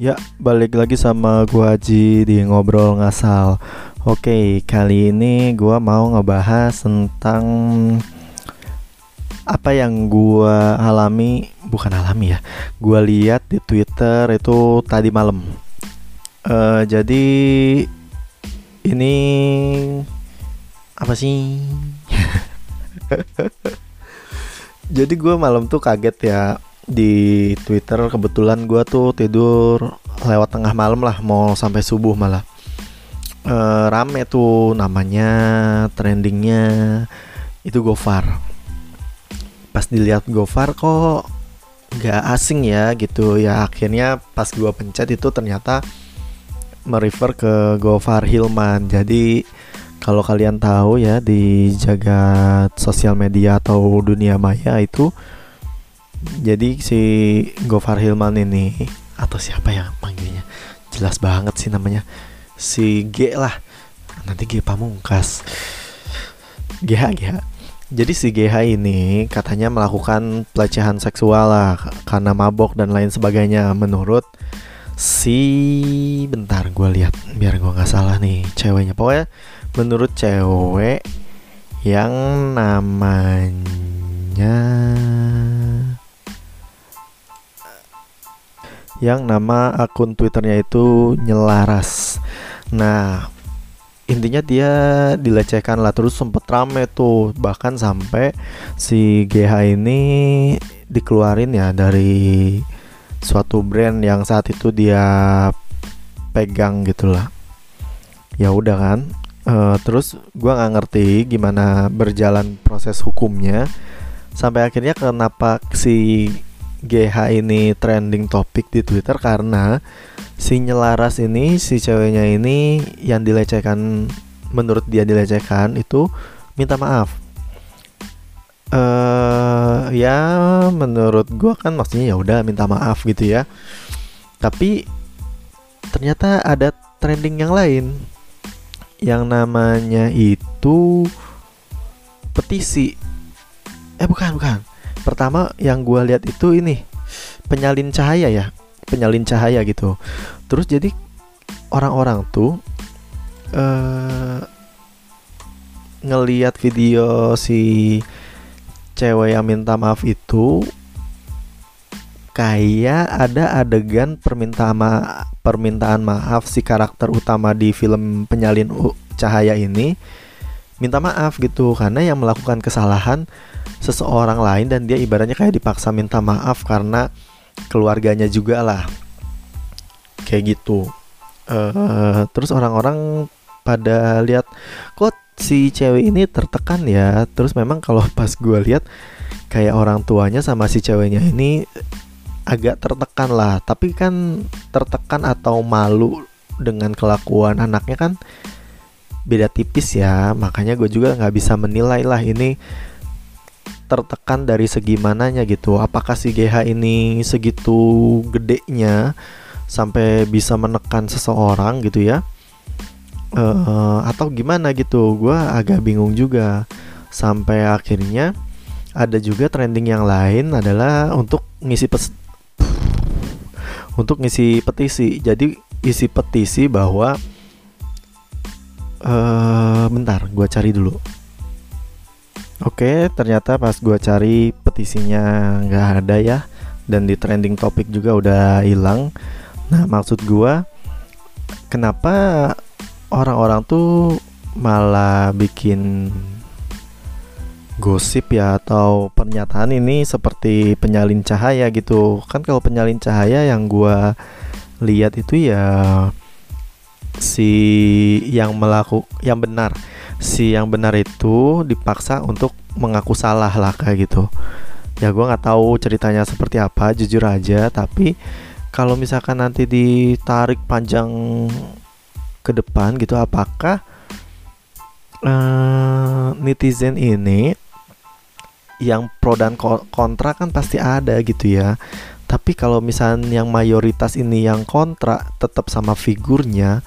Ya, balik lagi sama gua Haji di ngobrol ngasal. Oke, kali ini gua mau ngebahas tentang apa yang gua alami, bukan alami ya. Gua lihat di Twitter itu tadi malam. Uh, jadi ini apa sih? jadi gua malam tuh kaget ya di Twitter kebetulan gue tuh tidur lewat tengah malam lah mau sampai subuh malah. E, rame tuh namanya trendingnya itu Gofar. Pas dilihat Gofar kok nggak asing ya gitu. Ya akhirnya pas gue pencet itu ternyata merefer ke Gofar Hilman. Jadi kalau kalian tahu ya di jagat sosial media atau dunia maya itu jadi si Gofar Hilman ini atau siapa ya manggilnya jelas banget sih namanya si G lah. Nanti G Pamungkas. GH GH jadi si GH ini katanya melakukan pelecehan seksual lah karena mabok dan lain sebagainya. Menurut si bentar gue lihat biar gue nggak salah nih ceweknya. Pokoknya menurut cewek yang namanya yang nama akun Twitternya itu Nyelaras. Nah, intinya dia dilecehkan lah terus sempet rame tuh. Bahkan sampai si GH ini dikeluarin ya dari suatu brand yang saat itu dia pegang gitulah ya udah kan uh, terus gua nggak ngerti gimana berjalan proses hukumnya. Sampai akhirnya kenapa si GH ini trending topik di Twitter karena si nyelaras ini si ceweknya ini yang dilecehkan menurut dia dilecehkan itu minta maaf. Eh uh, ya menurut gua kan maksudnya ya udah minta maaf gitu ya. Tapi ternyata ada trending yang lain yang namanya itu petisi. Eh bukan bukan pertama yang gue lihat itu ini penyalin cahaya ya penyalin cahaya gitu. Terus jadi orang-orang tuh uh, ngeliat video si cewek yang minta maaf itu kayak ada adegan permintaan ma permintaan maaf si karakter utama di film penyalin cahaya ini minta maaf gitu. Karena yang melakukan kesalahan seseorang lain dan dia ibaratnya kayak dipaksa minta maaf karena keluarganya juga lah. Kayak gitu. Uh, terus orang-orang pada lihat kok si cewek ini tertekan ya? Terus memang kalau pas gue lihat kayak orang tuanya sama si ceweknya ini agak tertekan lah. Tapi kan tertekan atau malu dengan kelakuan anaknya kan beda tipis ya. Makanya gue juga nggak bisa menilai lah ini tertekan dari segi mananya gitu. Apakah si GH ini segitu gedenya sampai bisa menekan seseorang gitu ya? Uh, atau gimana gitu? Gue agak bingung juga. Sampai akhirnya ada juga trending yang lain adalah untuk ngisi pes untuk ngisi petisi. Jadi isi petisi bahwa uh, bentar, gue cari dulu. Oke, ternyata pas gue cari petisinya nggak ada ya, dan di trending topik juga udah hilang. Nah, maksud gue, kenapa orang-orang tuh malah bikin gosip ya atau pernyataan ini seperti penyalin cahaya gitu kan kalau penyalin cahaya yang gue lihat itu ya si yang melaku yang benar. Si yang benar itu dipaksa untuk mengaku salah lah kayak gitu. Ya gue nggak tahu ceritanya seperti apa jujur aja. Tapi kalau misalkan nanti ditarik panjang ke depan gitu apakah uh, netizen ini yang pro dan kontra kan pasti ada gitu ya tapi kalau misalnya yang mayoritas ini yang kontra tetap sama figurnya,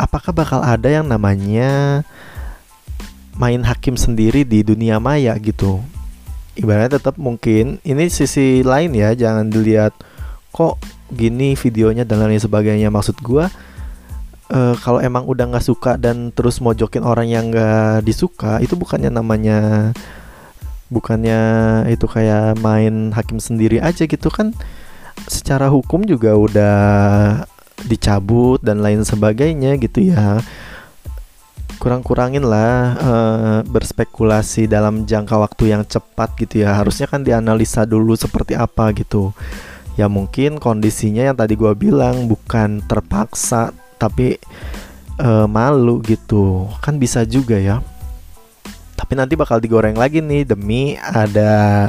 apakah bakal ada yang namanya main hakim sendiri di dunia maya gitu? Ibaratnya tetap mungkin ini sisi lain ya, jangan dilihat kok gini videonya dan lain sebagainya maksud gue uh, kalau emang udah nggak suka dan terus mojokin orang yang nggak disuka itu bukannya namanya bukannya itu kayak main hakim sendiri aja gitu kan secara hukum juga udah dicabut dan lain sebagainya gitu ya. Kurang-kurangin lah uh, berspekulasi dalam jangka waktu yang cepat gitu ya. Harusnya kan dianalisa dulu seperti apa gitu. Ya mungkin kondisinya yang tadi gue bilang bukan terpaksa tapi uh, malu gitu. Kan bisa juga ya tapi nanti bakal digoreng lagi nih demi ada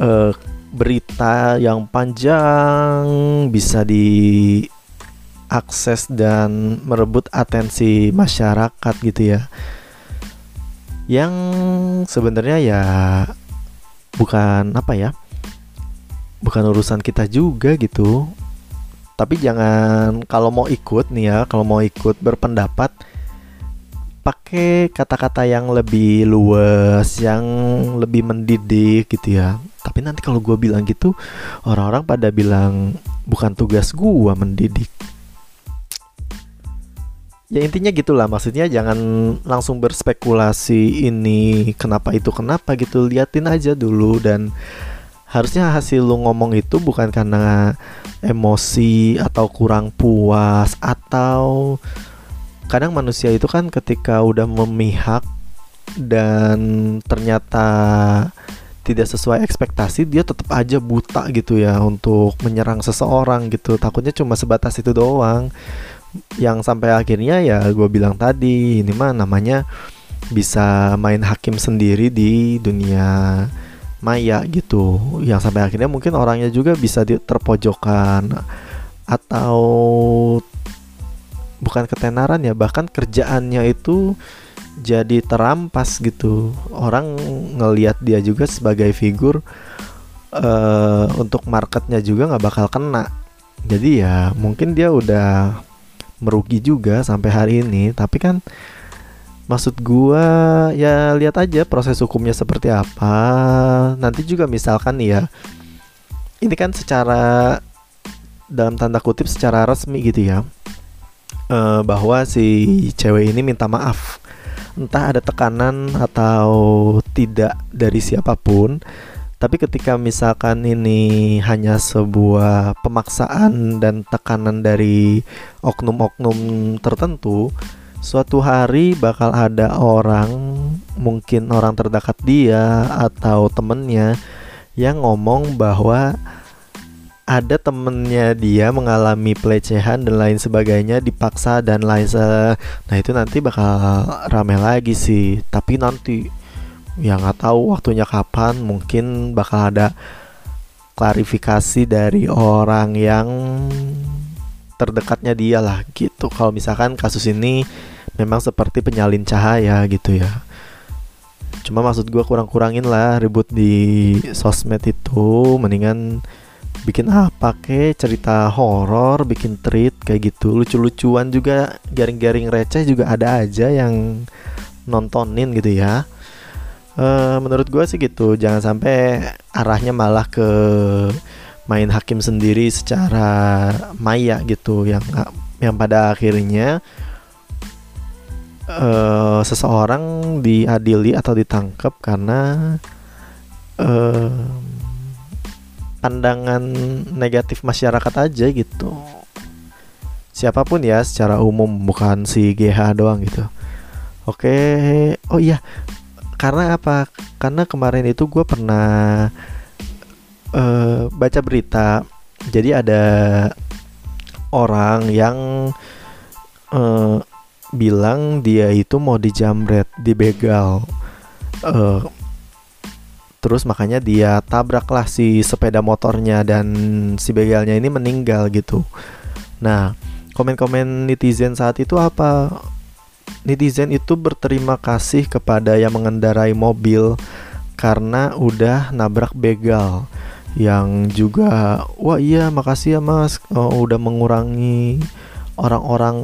uh, berita yang panjang bisa diakses dan merebut atensi masyarakat gitu ya. Yang sebenarnya ya bukan apa ya bukan urusan kita juga gitu. Tapi jangan kalau mau ikut nih ya kalau mau ikut berpendapat pakai kata-kata yang lebih luas, yang lebih mendidik gitu ya. Tapi nanti kalau gue bilang gitu, orang-orang pada bilang bukan tugas gue mendidik. Ya intinya gitulah, maksudnya jangan langsung berspekulasi ini kenapa itu kenapa gitu, liatin aja dulu dan harusnya hasil lu ngomong itu bukan karena emosi atau kurang puas atau kadang manusia itu kan ketika udah memihak dan ternyata tidak sesuai ekspektasi dia tetap aja buta gitu ya untuk menyerang seseorang gitu. Takutnya cuma sebatas itu doang. Yang sampai akhirnya ya gue bilang tadi ini mah namanya bisa main hakim sendiri di dunia maya gitu. Yang sampai akhirnya mungkin orangnya juga bisa terpojokkan atau bukan ketenaran ya bahkan kerjaannya itu jadi terampas gitu. Orang ngelihat dia juga sebagai figur uh, untuk marketnya juga nggak bakal kena. Jadi ya mungkin dia udah merugi juga sampai hari ini. Tapi kan maksud gua ya lihat aja proses hukumnya seperti apa. Nanti juga misalkan ya ini kan secara dalam tanda kutip secara resmi gitu ya uh, bahwa si cewek ini minta maaf. Entah ada tekanan atau tidak dari siapa pun tapi ketika misalkan ini hanya sebuah pemaksaan dan tekanan dari oknum-oknum tertentu suatu hari bakal ada orang mungkin orang terdekat dia atau temennya yang ngomong bahwa ada temennya dia mengalami pelecehan dan lain sebagainya dipaksa dan lain se nah itu nanti bakal rame lagi sih. Tapi nanti ya nggak tahu waktunya kapan mungkin bakal ada klarifikasi dari orang yang terdekatnya dia lah gitu. Kalau misalkan kasus ini memang seperti penyalin cahaya gitu ya. Cuma maksud gue kurang-kurangin lah ribut di sosmed itu mendingan bikin apa ke cerita horor bikin treat kayak gitu. Lucu-lucuan juga garing-garing receh juga ada aja yang nontonin gitu ya. Uh, menurut gue sih gitu. Jangan sampai arahnya malah ke main hakim sendiri secara maya gitu. Yang yang pada akhirnya uh, seseorang diadili atau ditangkap karena uh, pandangan negatif masyarakat aja gitu. Siapa pun ya secara umum bukan si GH doang gitu. Oke oh iya karena apa? Karena kemarin itu gue pernah uh, baca berita. Jadi ada orang yang uh, bilang dia itu mau dijamret dibegal uh, terus makanya dia tabraklah si sepeda motornya dan si begalnya ini meninggal gitu. Nah komen-komen netizen saat itu apa? Netizen itu berterima kasih kepada yang mengendarai mobil karena udah nabrak begal. Yang juga wah iya makasih ya mas oh, udah mengurangi orang-orang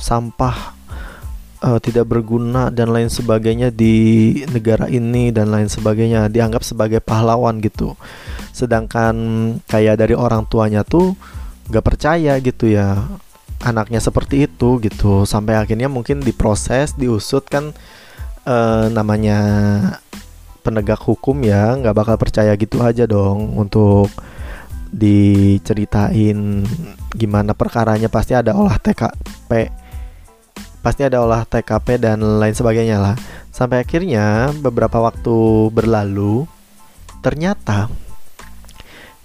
sampah uh, tidak berguna dan lain sebagainya di negara ini dan lain sebagainya dianggap sebagai pahlawan gitu. Sedangkan kayak dari orang tuanya tuh gak percaya gitu ya anaknya seperti itu gitu. Sampai akhirnya mungkin diproses diusut kan uh, namanya penegak hukum ya nggak bakal percaya gitu aja dong untuk diceritain gimana perkaranya. Pasti ada olah TKP pasti ada olah TKP dan lain sebagainya lah sampai akhirnya beberapa waktu berlalu ternyata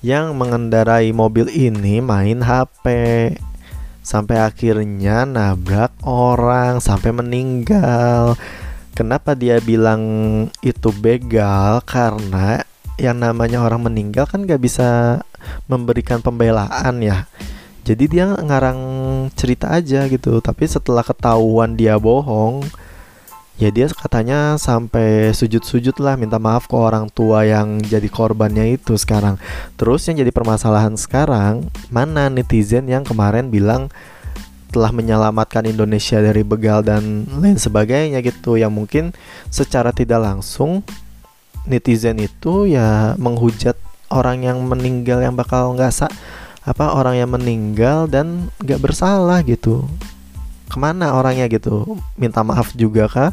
yang mengendarai mobil ini main HP sampai akhirnya nabrak orang sampai meninggal Kenapa dia bilang itu begal? Karena yang namanya orang meninggal kan gak bisa memberikan pembelaan ya. Jadi dia ngarang cerita aja gitu. Tapi setelah ketahuan dia bohong, ya dia katanya sampai sujud-sujud lah minta maaf ke orang tua yang jadi korbannya itu sekarang. Terus yang jadi permasalahan sekarang, mana netizen yang kemarin bilang telah menyelamatkan Indonesia dari begal dan lain sebagainya gitu yang mungkin secara tidak langsung netizen itu ya menghujat orang yang meninggal yang bakal nggak sa apa orang yang meninggal dan nggak bersalah gitu. Ke mana orangnya gitu? Minta maaf juga kah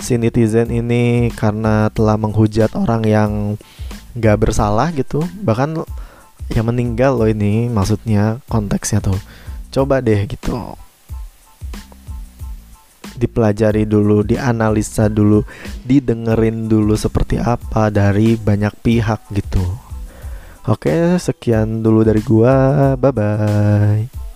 si netizen ini karena telah menghujat orang yang nggak bersalah gitu? Bahkan yang meninggal loh ini maksudnya konteksnya tuh. Coba deh gitu. Dipelajari dulu, dianalisa dulu, didengerin dulu seperti apa dari banyak pihak gitu. Oke, sekian dulu dari gua. Bye bye.